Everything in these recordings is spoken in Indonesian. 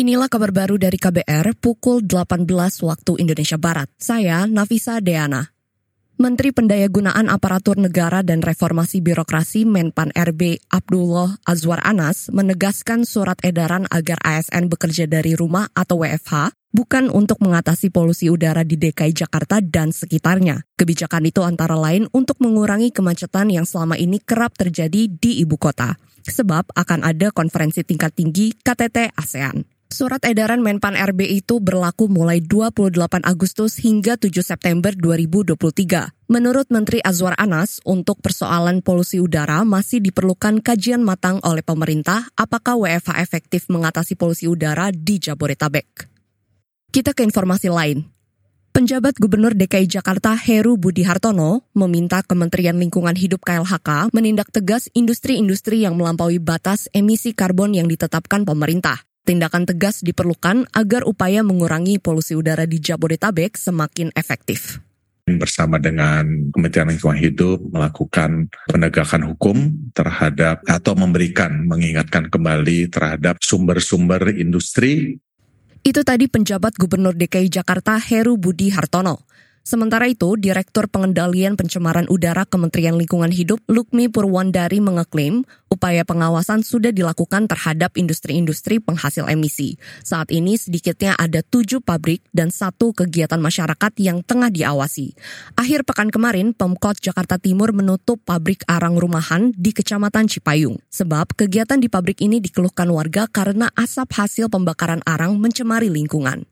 Inilah kabar baru dari KBR pukul 18 waktu Indonesia Barat. Saya Nafisa Deana. Menteri Pendayagunaan Aparatur Negara dan Reformasi Birokrasi Menpan RB Abdullah Azwar Anas menegaskan surat edaran agar ASN bekerja dari rumah atau WFH bukan untuk mengatasi polusi udara di DKI Jakarta dan sekitarnya. Kebijakan itu antara lain untuk mengurangi kemacetan yang selama ini kerap terjadi di ibu kota. Sebab akan ada konferensi tingkat tinggi KTT ASEAN. Surat edaran Menpan RB itu berlaku mulai 28 Agustus hingga 7 September 2023. Menurut Menteri Azwar Anas, untuk persoalan polusi udara masih diperlukan kajian matang oleh pemerintah apakah WFH efektif mengatasi polusi udara di Jabodetabek. Kita ke informasi lain. Penjabat Gubernur DKI Jakarta Heru Budi Hartono meminta Kementerian Lingkungan Hidup KLHK menindak tegas industri-industri yang melampaui batas emisi karbon yang ditetapkan pemerintah. Tindakan tegas diperlukan agar upaya mengurangi polusi udara di Jabodetabek semakin efektif bersama dengan Kementerian Lingkungan Hidup melakukan penegakan hukum terhadap atau memberikan mengingatkan kembali terhadap sumber-sumber industri. Itu tadi penjabat Gubernur DKI Jakarta Heru Budi Hartono. Sementara itu, Direktur Pengendalian Pencemaran Udara Kementerian Lingkungan Hidup Lukmi Purwandari mengeklaim upaya pengawasan sudah dilakukan terhadap industri-industri penghasil emisi. Saat ini sedikitnya ada tujuh pabrik dan satu kegiatan masyarakat yang tengah diawasi. Akhir pekan kemarin, Pemkot Jakarta Timur menutup pabrik arang rumahan di Kecamatan Cipayung. Sebab kegiatan di pabrik ini dikeluhkan warga karena asap hasil pembakaran arang mencemari lingkungan.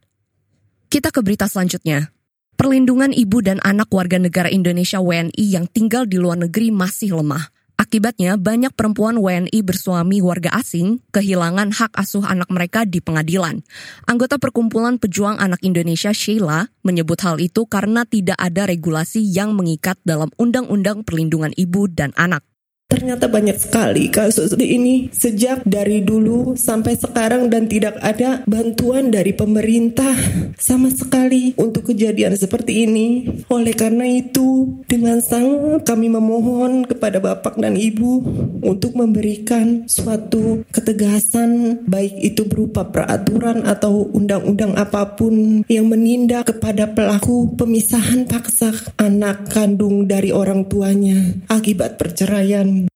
Kita ke berita selanjutnya. Perlindungan ibu dan anak warga negara Indonesia WNI yang tinggal di luar negeri masih lemah. Akibatnya, banyak perempuan WNI bersuami warga asing kehilangan hak asuh anak mereka di pengadilan. Anggota Perkumpulan Pejuang Anak Indonesia Sheila menyebut hal itu karena tidak ada regulasi yang mengikat dalam Undang-Undang Perlindungan Ibu dan Anak. Ternyata banyak sekali kasus ini sejak dari dulu sampai sekarang dan tidak ada bantuan dari pemerintah sama sekali untuk kejadian seperti ini. Oleh karena itu, dengan sangat kami memohon kepada Bapak dan Ibu untuk memberikan suatu ketegasan baik itu berupa peraturan atau undang-undang apa pun yang menindak kepada pelaku pemisahan paksa anak kandung dari orang tuanya akibat perceraian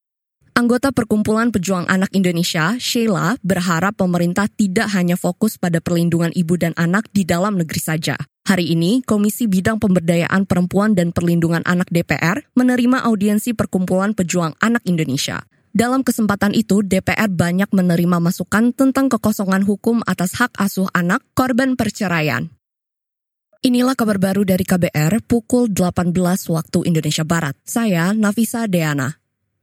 Anggota Perkumpulan Pejuang Anak Indonesia, Sheila, berharap pemerintah tidak hanya fokus pada perlindungan ibu dan anak di dalam negeri saja. Hari ini, Komisi Bidang Pemberdayaan Perempuan dan Perlindungan Anak DPR menerima audiensi Perkumpulan Pejuang Anak Indonesia. Dalam kesempatan itu, DPR banyak menerima masukan tentang kekosongan hukum atas hak asuh anak korban perceraian. Inilah kabar baru dari KBR pukul 18 waktu Indonesia Barat. Saya Nafisa Deana.